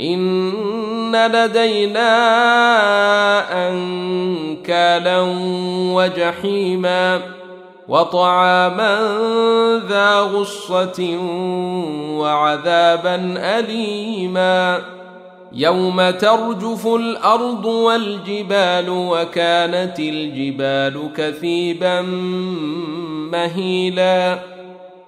إن لدينا أنكالا وجحيما وطعاما ذا غصة وعذابا أليما يوم ترجف الأرض والجبال وكانت الجبال كثيبا مهيلا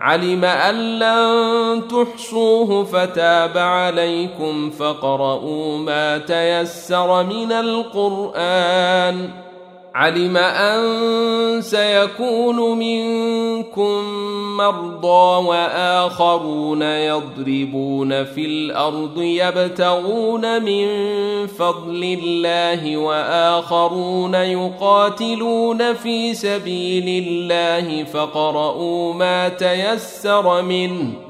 علم أن لن تحصوه فتاب عليكم فاقرؤوا ما تيسر من القرآن. علم أن سيكون منكم مرضى وآخرون يضربون في الأرض يبتغون من فضل الله وآخرون يقاتلون في سبيل الله فاقرؤوا ما تيسر منه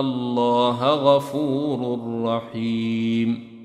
الله غفور رحيم